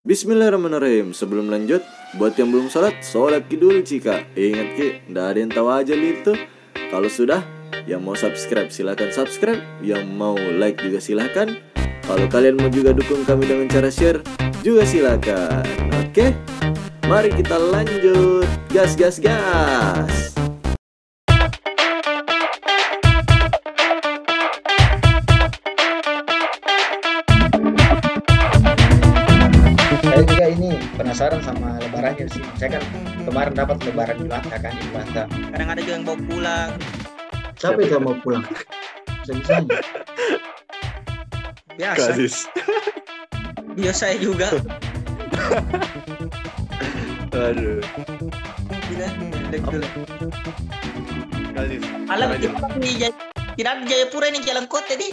Bismillahirrahmanirrahim. Sebelum lanjut Buat yang belum sholat Sholat ki dulu cika Ingat ki Nggak ada yang tahu aja itu Kalau sudah Yang mau subscribe silahkan subscribe. Yang mau like juga silahkan Kalau kalian mau juga dukung kami dengan cara share Juga silahkan Oke? Mari kita lanjut. Gas gas gas penasaran sama lebarannya sih. Saya kan kemarin dapat lebaran di Lata kan di Lata. Kadang ada juga yang bawa pulang. Siapa itu yang mau pulang? Bisa bisa biasa. Kasis dia saya juga. Aduh. Gila, dulu. Kasis alam kita di Jaya- tidak Jayapura ini jalan kota di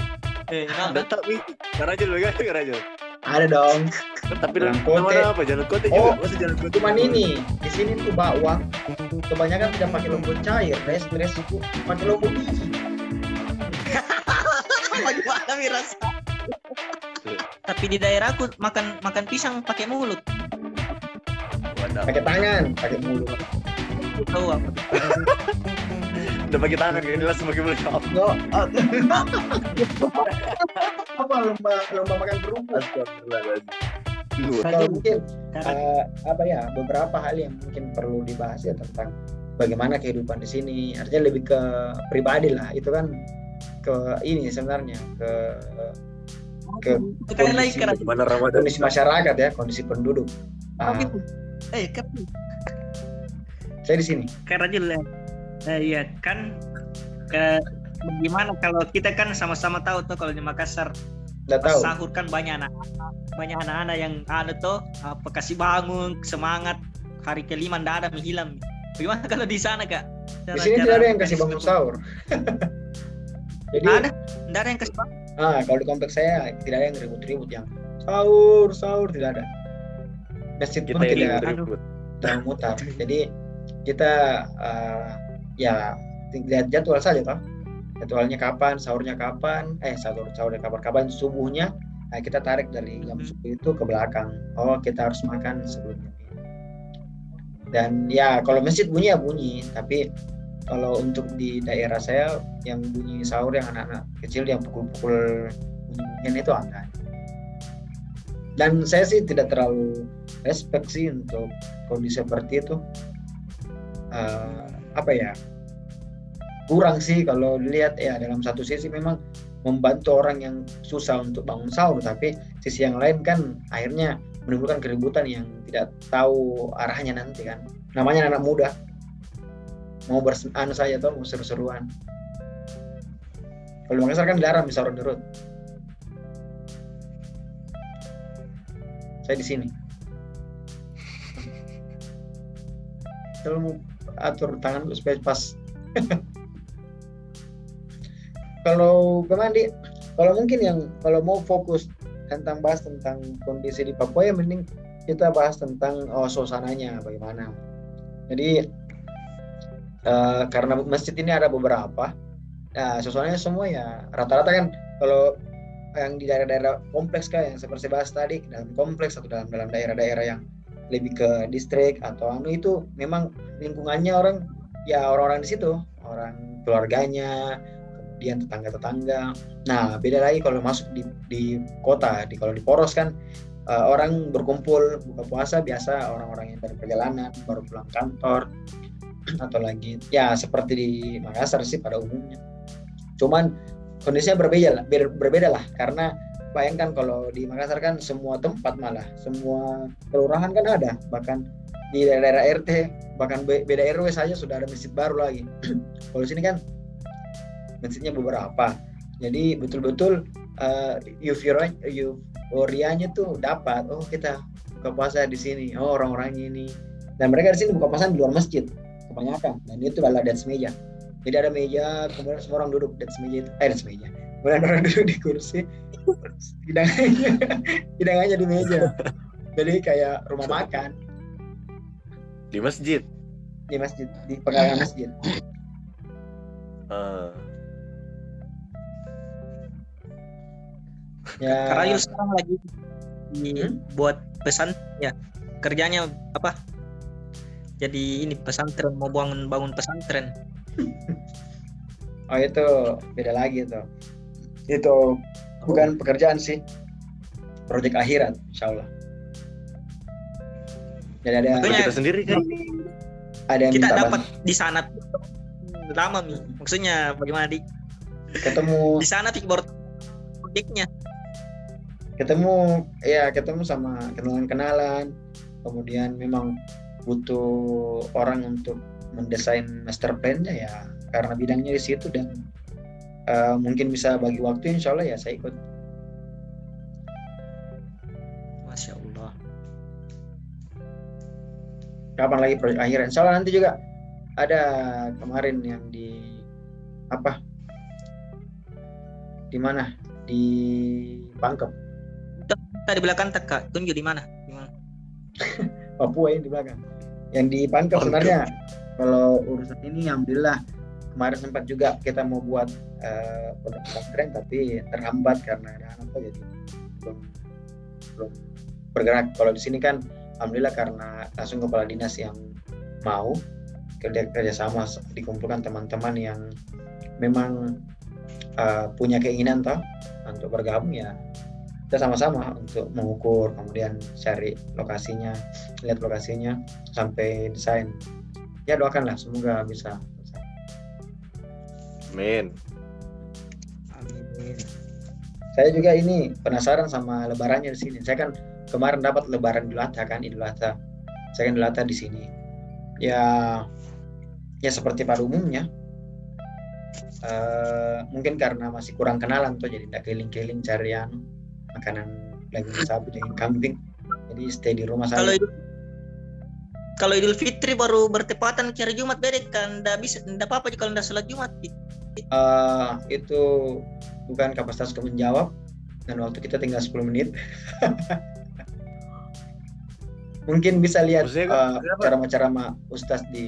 eh kenapa? tak wi Karajul bagaimana Karajul ada dong Tapi Jalan Kote. apa? Jalan Kote Oh, Masa jalan Kote. cuman ini. Di sini tuh bawang kebanyakan tidak pakai lombok cair res res. Itu pakai lombok biji Bagaimana Mi, rasa tapi di daerahku makan makan pisang pakai mulut. Pakai tangan pakai mulut. Tahu apa Udah pakai tangan Ini langsung pakai mulut. No apa lomba lomba makan kerupuk kalau mungkin eh, apa ya beberapa hal yang mungkin perlu dibahas ya tentang bagaimana kehidupan di sini. Artinya lebih ke pribadi lah itu kan ke ini sebenarnya ke ke sekali lagi kondisi- keras Mana Ramadan? kondisi masyarakat ya kondisi penduduk. Ah, eh kan saya di sini. Karena jelas eh, iya kan ke gimana kalau kita kan sama-sama tahu tuh kalau di Makassar nggak tahu. Sahur kan banyak anak banyak anak-anak yang ada tuh apa kasih bangun semangat. Hari kelima ndak ada menghilang. Gimana kalau di sana kak? Di sini tidak ada yang kasih bangun sahur. Jadi ada ndak ada yang kasih bangun. Ah kalau di kompleks saya tidak ada yang ribut-ribut yang sahur sahur tidak ada. Masjid pun tidak ribut tidak mutar. Jadi kita eh, ya lihat jadwal saja toh jadwalnya kapan sahurnya kapan? Eh sahur sahurnya kapan kapan subuhnya nah, kita tarik dari jam Hmm. subuh itu ke belakang. Oh kita harus makan sebelumnya. Dan ya kalau masjid bunyi ya bunyi. Tapi kalau untuk di daerah saya yang bunyi sahur yang anak-anak kecil yang pukul-pukul bunyian itu ada. Dan saya sih tidak terlalu respect sih untuk kondisi seperti itu. Eh, apa ya kurang sih kalau dilihat. Ya dalam satu sisi memang membantu orang yang susah untuk bangun sahur tapi sisi yang lain kan akhirnya menimbulkan keributan yang tidak tahu arahnya nanti kan. Namanya anak muda. Mau bersenang saja tuh mau seru-seruan. Kalau di Makassar kan dilarang bisa the road saya di sini. Kalau mau atur tangan supaya pas kalau gimana di kalau mungkin yang kalau mau fokus tentang bahas tentang kondisi di Papua ya mending kita bahas tentang oh, suasananya bagaimana. Jadi eh, karena masjid ini ada beberapa nah suasananya semua ya rata-rata kan kalau yang di daerah-daerah kompleks kayak yang seperti bahas tadi dalam kompleks atau dalam dalam daerah-daerah yang lebih ke distrik atau anu itu memang lingkungannya orang ya orang-orang di situ orang keluarganya kemudian tetangga-tetangga. Nah beda lagi kalau masuk di, di kota di kalau di poros kan eh, orang berkumpul buka puasa biasa orang-orang yang dari perjalanan baru pulang kantor atau lagi ya seperti di Makassar sih pada umumnya. Cuman kondisinya berbeda lah ber- berbeda lah karena bayangkan kalau di Makassar kan semua tempat malah semua kelurahan kan ada bahkan di daerah RT bahkan be- beda RW saja sudah ada masjid baru lagi. Kalau sini kan masjidnya beberapa. Jadi betul-betul uh, euforia euforianya tuh dapat. Oh kita buka puasa di sini. Oh orang-orangnya ini. Dan mereka di sini buka puasa di luar masjid. Kebanyakan. Dan itu adalah dance meja. Jadi ada meja kemudian semua orang duduk. Dance meja itu eh dance meja. Kemudian orang duduk di kursi. Hidangannya hidangannya di meja. Jadi kayak rumah makan. Di masjid? Di masjid. Di pekarangan masjid. Ah. Ya. Karayul sekarang lagi Hmm? buat pesan ya kerjanya apa? Jadi ini pesantren mau bangun bangun pesantren. Oh itu beda lagi itu. Itu bukan pekerjaan sih. Proyek akhirat, insya Allah. Jadi ada Makanya- kita sendiri kan? Ada yang kita dapat di sana tuh. Lama mi. Maksudnya bagaimana di? Ketemu. Di sana tuh baru proyeknya ketemu ya ketemu sama kenalan-kenalan. Kemudian memang butuh orang untuk mendesain master plan-nya ya karena bidangnya di situ dan eh, mungkin bisa bagi waktu insya Allah ya saya ikut. Masya Allah. Kapan lagi proyek akhir? Insya Allah nanti juga ada kemarin yang di apa? Di mana? Di Pangkep kita di belakang tak kak tunjuk di mana di mana Papua yang di belakang. Yang di Pangkep Pangkep. sebenarnya kalau urusan ini alhamdulillah kemarin sempat juga kita mau buat eh, pondok pesantren tapi terhambat karena ada anak jadi belum belum bergerak. Kalau di sini kan alhamdulillah karena langsung kepala dinas yang mau kerja kerjasama dikumpulkan teman-teman yang memang eh, punya keinginan toh untuk bergabung ya kita sama-sama untuk mengukur kemudian cari lokasinya lihat lokasinya sampai desain. Ya doakanlah semoga bisa men amin. Saya juga ini penasaran sama lebarannya di sini. Saya kan kemarin dapat lebaran Idul Adha kan Idul Adha. Saya kan Idul Adha di sini. Ya ya seperti pada umumnya. Eh, mungkin karena masih kurang kenalan tuh jadi tidak keliling-keliling cari anu, makanan daging sapi daging kambing. Jadi stay di rumah kalau idul kalau idul fitri baru bertepatan ke hari jumat beda kan ndak bisa ndak apa apa kalau ndak sholat jumat. Eh, itu bukan kapasitasku menjawab dan waktu kita tinggal 10 menit. Mungkin bisa lihat Maksudnya eh, kenapa? ceramah-ceramah Ustaz di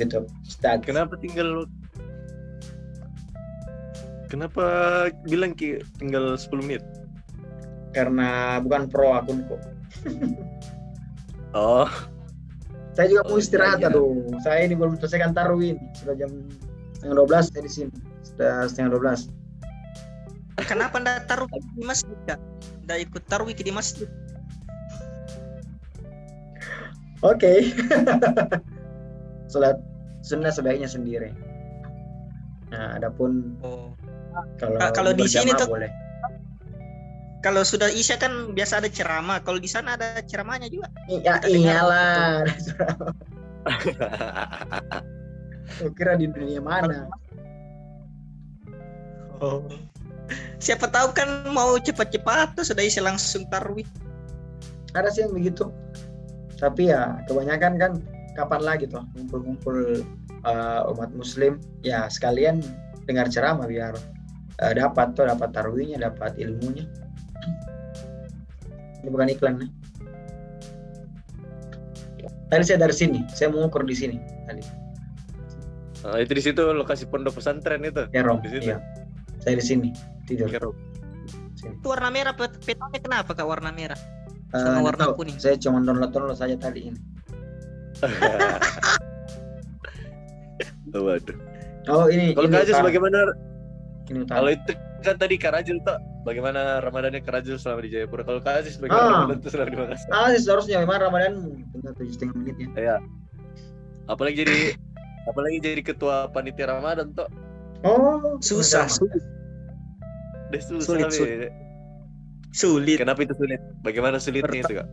YouTube. Ustaz kenapa tinggal kenapa bilang ki tinggal 10 menit? Karena bukan pro akunku oh. Saya juga mau Oh, istirahat iya, iya. aduh. Saya ini belum selesaikan tarawih ini. sudah jam setengah 12 saya di sini. Sudah setengah 12 kenapa ndak taruh di masjid kak? Ndak ikut taruh di masjid. Oke. Sholat sunnah sebaiknya sendiri. Nah adapun oh kalau Ka- kalau di sini tuh- boleh. Kalau sudah isya kan biasa ada ceramah. Kalau di sana ada ceramahnya juga. Iya, iyalah. Kira di dunia mana? oh. Siapa tahu kan mau cepat-cepat tuh sudah isya langsung taruh Ada sih yang begitu. Tapi ya kebanyakan kan kapan lagi tuh ngumpul-ngumpul uh, umat muslim. Ya sekalian dengar ceramah biar uh, dapat tuh dapat tarwihnya, dapat ilmunya. Ini bukan iklan ya. Tadi saya dari sini, saya mengukur di sini tadi. Ah, itu di situ lokasi pondok pesantren itu Ya Rom, Di situ? iya. Saya di sini tidur. Kero. Sini. itu warna merah pet- petanya kenapa kak warna merah Eh, Sama warna tahu. kuning. Saya cuma download-download saja tadi ini. Waduh. Oh ini. Kalau ini Kak Ajis Kalau itu kan tadi Kak Rajul tuh bagaimana Ramadannya Kak Rajul selama di Jayapura? Kalau Kak Ajis bagaimana Ah. Ramadan tuh selama di Makassar? Ah, sih seharusnya memang Ramadan tinggal tujuh setengah menit ya. Apalagi jadi apalagi jadi ketua panitia Ramadan tuh Oh, susah sulit Deh susah Sulit, sulit. sulit Kenapa itu sulit? Bagaimana sulitnya itu kak?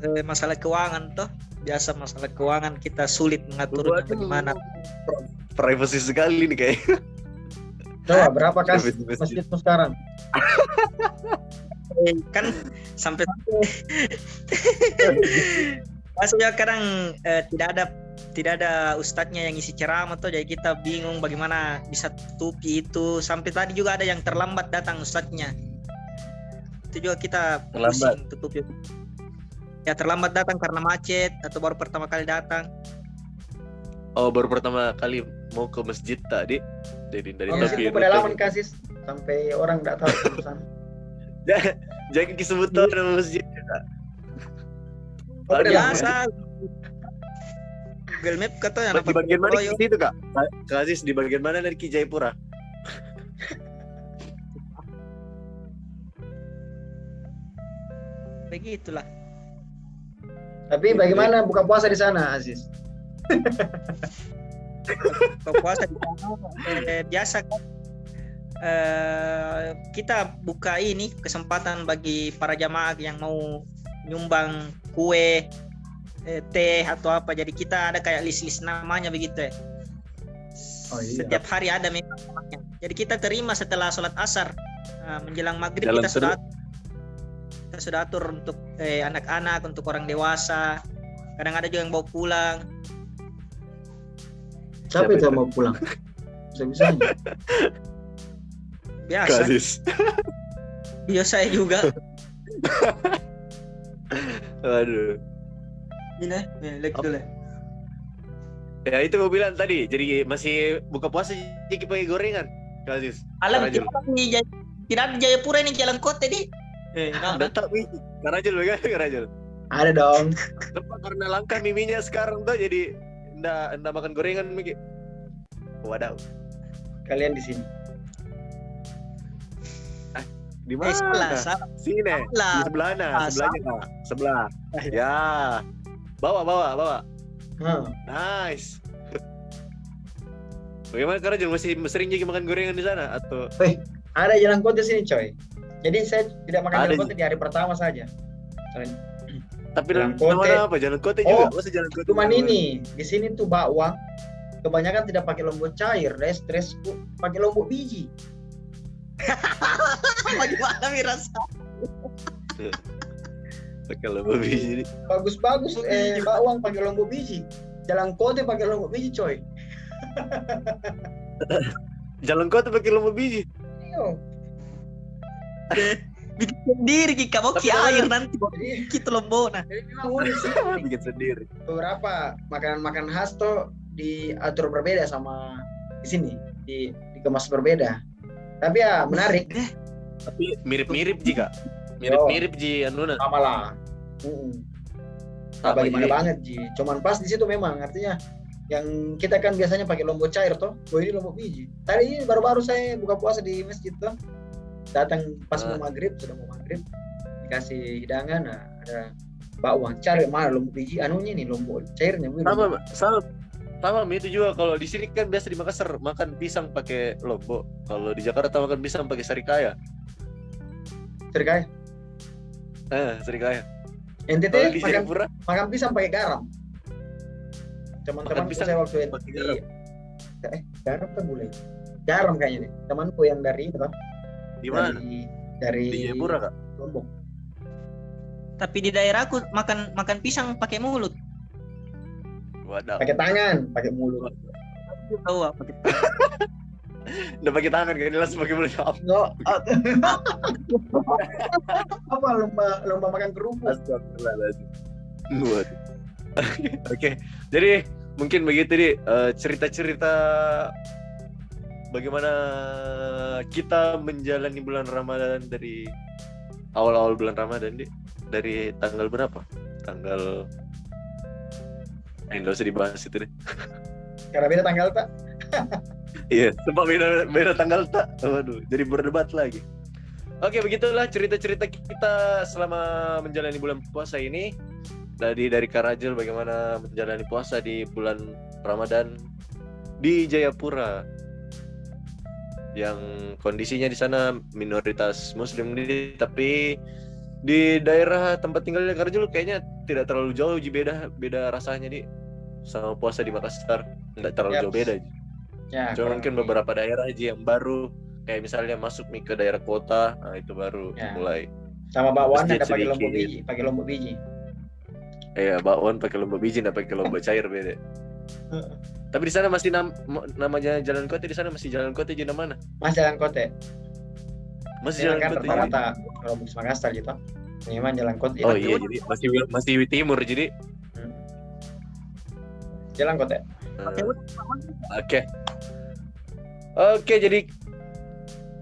Eh, masalah keuangan toh biasa masalah keuangan kita sulit mengaturnya Waduh. bagaimana Privacy sekali nih kayak. Coba berapa kas Masjid- masjid. masjidmu sekarang? Kan sampai Maksudnya kadang eh, tidak ada tidak ada ustadznya yang isi ceramah tuh jadi kita bingung bagaimana bisa tutupi itu sampai tadi juga ada yang terlambat datang ustadznya itu juga kita Terlambat. pusing tutupi ya terlambat datang karena macet atau baru pertama kali datang Oh baru pertama kali mau ke masjid tadi. Jadi dari Oh, tapi pedalaman kasis sampai orang nggak tahu jurusan. Ja- Jangan disebut tuh nama masjid. Oh, udah biasa Google Map kata yang Di bagian mana di situ kak? Aziz di bagian mana dari Ki Jayapura? begitulah Tapi bagaimana buka puasa di sana, Aziz? Buka puasa di sana eh, biasa kan. Eh, kita buka ini kesempatan bagi para jamaah yang mau nyumbang kue eh, teh atau apa. Jadi kita ada kayak list-list namanya begitu ya. Oh, iya. setiap hari ada memang namanya. Jadi kita terima setelah sholat asar Nah, menjelang maghrib Dalam kita sudah kita sudah atur untuk eh, anak-anak untuk orang dewasa. Kadang ada juga yang bawa pulang Siapa Siapa itu itu? yang mau pulang? Bisa-bisanya. Kak biasa iya saya juga Aduh. ini ini lihat dulu Ya itu gue bilang tadi. Jadi masih buka puasa jadi pakai gorengan. Aziz. alam Karajul. tidak ada di Jaya- tidak ada di Jayapura ini jalan kota di eh nah, tak. Karajul bagaimana Karajul? Ada dong. Tempat karena langka miminya sekarang tuh jadi ndak ndak makan gorengan Miki. Waduh. Kalian di sini. Di eh salah mana? salah Sini. Di salah sebelah mana? Ah, Sebelahnya Kak. Sebelah. Ah, iya. Ya. Bawa bawa bawa. Hah. Nice. Bagaimana Karajul masih sering juga makan gorengan di sana atau Ada jalan kota sini, coy. Jadi saya tidak makan Ada jalan kota di hari pertama saja. Tapi Jalan Kote. apa? Jalan Kote Oh, juga. Masa jalan Kote? Cuman ini, di sini tuh bakwan kebanyakan tidak pakai lombok cair, res stres pakai lombok biji. bagaimana mi rasa Pakai lomba biji. Bagus-bagus eh bakwan pakai lombok biji. Jalan kota pakai lombok biji, coy. Jalan Kote pakai lomba biji. Iyo. bikin sendiri kita mau ki air nanti Jadi, kita lombok nah jadi memang unik sih. Bikin sendiri. Beberapa makanan-makanan khas tuh diatur berbeda sama di sini, di dikemas berbeda. Tapi ya menarik, Tapi mirip-mirip jika. Mirip-mirip ji anuna. sama lah. Nah, Apa bagaimana jadi? banget Ji. Cuman pas di situ memang artinya yang kita kan biasanya pakai lombok cair toh, oh ini lombok biji. Tadi ini baru-baru saya buka puasa di masjid tuh, datang pas Ah. mau maghrib sudah mau maghrib dikasih hidangan, nah, ada bakwan cari mana lombok biji, anunya nih lombok cairnya. Sama, sama. Sama itu juga kalau di sini kan biasa di Makassar makan pisang pakai lombok. Kalau di Jakarta makan pisang pakai sarikaya. Serikaya. Eh, sarikaya. NTT makan makan pisang pakai garam. Teman-teman saya waktu di garam. eh garam kan boleh. Garam kayaknya nih. Temanku yang dari itu kan, di mana? dari dari Di Jayapura kak? Lombok. tapi di daerahku makan makan pisang pakai mulut Waduh. Pakai tangan, pakai mulut. tahu apa Udah pakai tangan kan langsung pakai mulut. Enggak. apa lomba lomba makan kerupuk? Astagfirullahaladzim. Oke, jadi mungkin begitu di cerita-cerita bagaimana kita menjalani bulan Ramadan dari awal-awal bulan Ramadan di dari tanggal berapa? Tanggal Eh, nggak usah dibahas itu deh. Karena beda tanggal tak? Iya, sempat beda, beda tanggal tak? Waduh, jadi berdebat lagi. Oke, begitulah cerita-cerita kita selama menjalani bulan puasa ini. Dari dari Karajel bagaimana menjalani puasa di bulan Ramadan di Jayapura. Yang kondisinya di sana minoritas muslim di tapi di daerah tempat tinggalnya Karajel kayaknya tidak terlalu jauh beda beda rasanya di sama puasa di Makassar nggak terlalu Yap. jauh beda. Ya. Cuma mungkin beberapa daerah aja yang baru kayak misalnya masuk nih ke daerah kota, nah itu baru Ya. mulai. sama bakwan ada pakai lombok biji, pakai lombok biji. Eh, bakwan pakai lomba biji, nggak pakai lomba cair beda. Tapi di sana masih nam- namanya jalan kota di sana masih jalan kota jadi mana? Mas jalan kota. Masih Jalan kan kota. jadi? rata-rata kalau bus Makassar gitu. Memang jalan kota. Oh iya, jadi masih masih di timur jadi. Hmm. Jalan kota. eh, Oke. Oke, jadi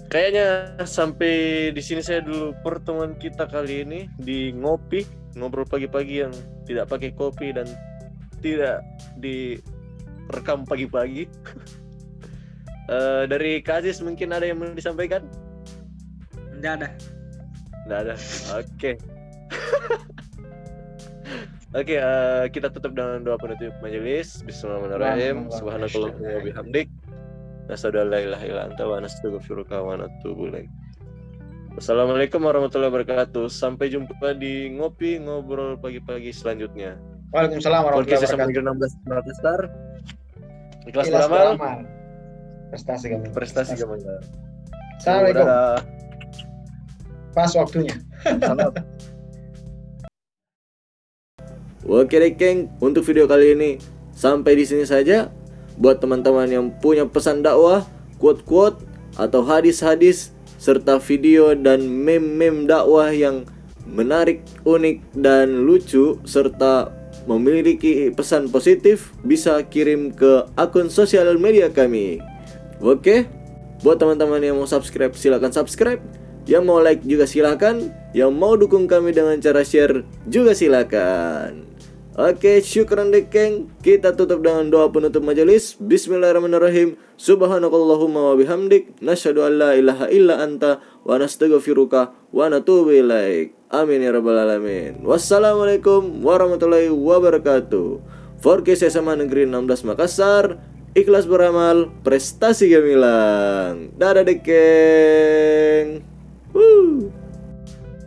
kayaknya sampai di sini saya dulu pertemuan kita kali ini di ngopi ngobrol pagi-pagi yang tidak pakai kopi dan tidak direkam pagi-pagi. Eh, dari Kazis mungkin ada yang mau disampaikan? Enggak ada. Nggak ada. Oke. Oke, eh, kita tutup dengan doa penutup majelis. Bismillahirrahmanirrahim. Subhanakallahumma wa bihamdik. Nasyhadu an la ilaha illa anta wa nastaghfiruka wa natubu ilaik. Wassalamualaikum warahmatullahi wabarakatuh. Sampai jumpa di ngopi ngobrol pagi-pagi selanjutnya. Waalaikumsalam warahmatullahi Podcast wabarakatuh. 16 Rockstar. Ikhlas beramal. Prestasi kami. prestasi gamal. Assalamualaikum. Dadah. Pas waktunya. Salam. Oke deh geng, untuk video kali ini sampai di sini saja. Buat teman-teman yang punya pesan dakwah, quote-quote atau hadis-hadis serta video dan meme-meme dakwah yang menarik, unik dan lucu serta memiliki pesan positif bisa kirim ke akun sosial media kami. Oke, buat teman-teman yang mau subscribe silahkan subscribe, yang mau like juga silahkan, yang mau dukung kami dengan cara share juga silahkan. Oke, syukran dekeng. Kita tutup dengan doa penutup majelis. Bismillahirrahmanirrahim. Subhanakallahumma wa bihamdik. Nasyhadu an la ilaha illa anta wa nastaghfiruka wa natubu ilaik. Amin ya rabbal alamin. Wassalamualaikum warahmatullahi wabarakatuh. Forkes SMA Negeri 16 Makassar. Ikhlas beramal, prestasi gemilang. Dadah dekeng. Woo.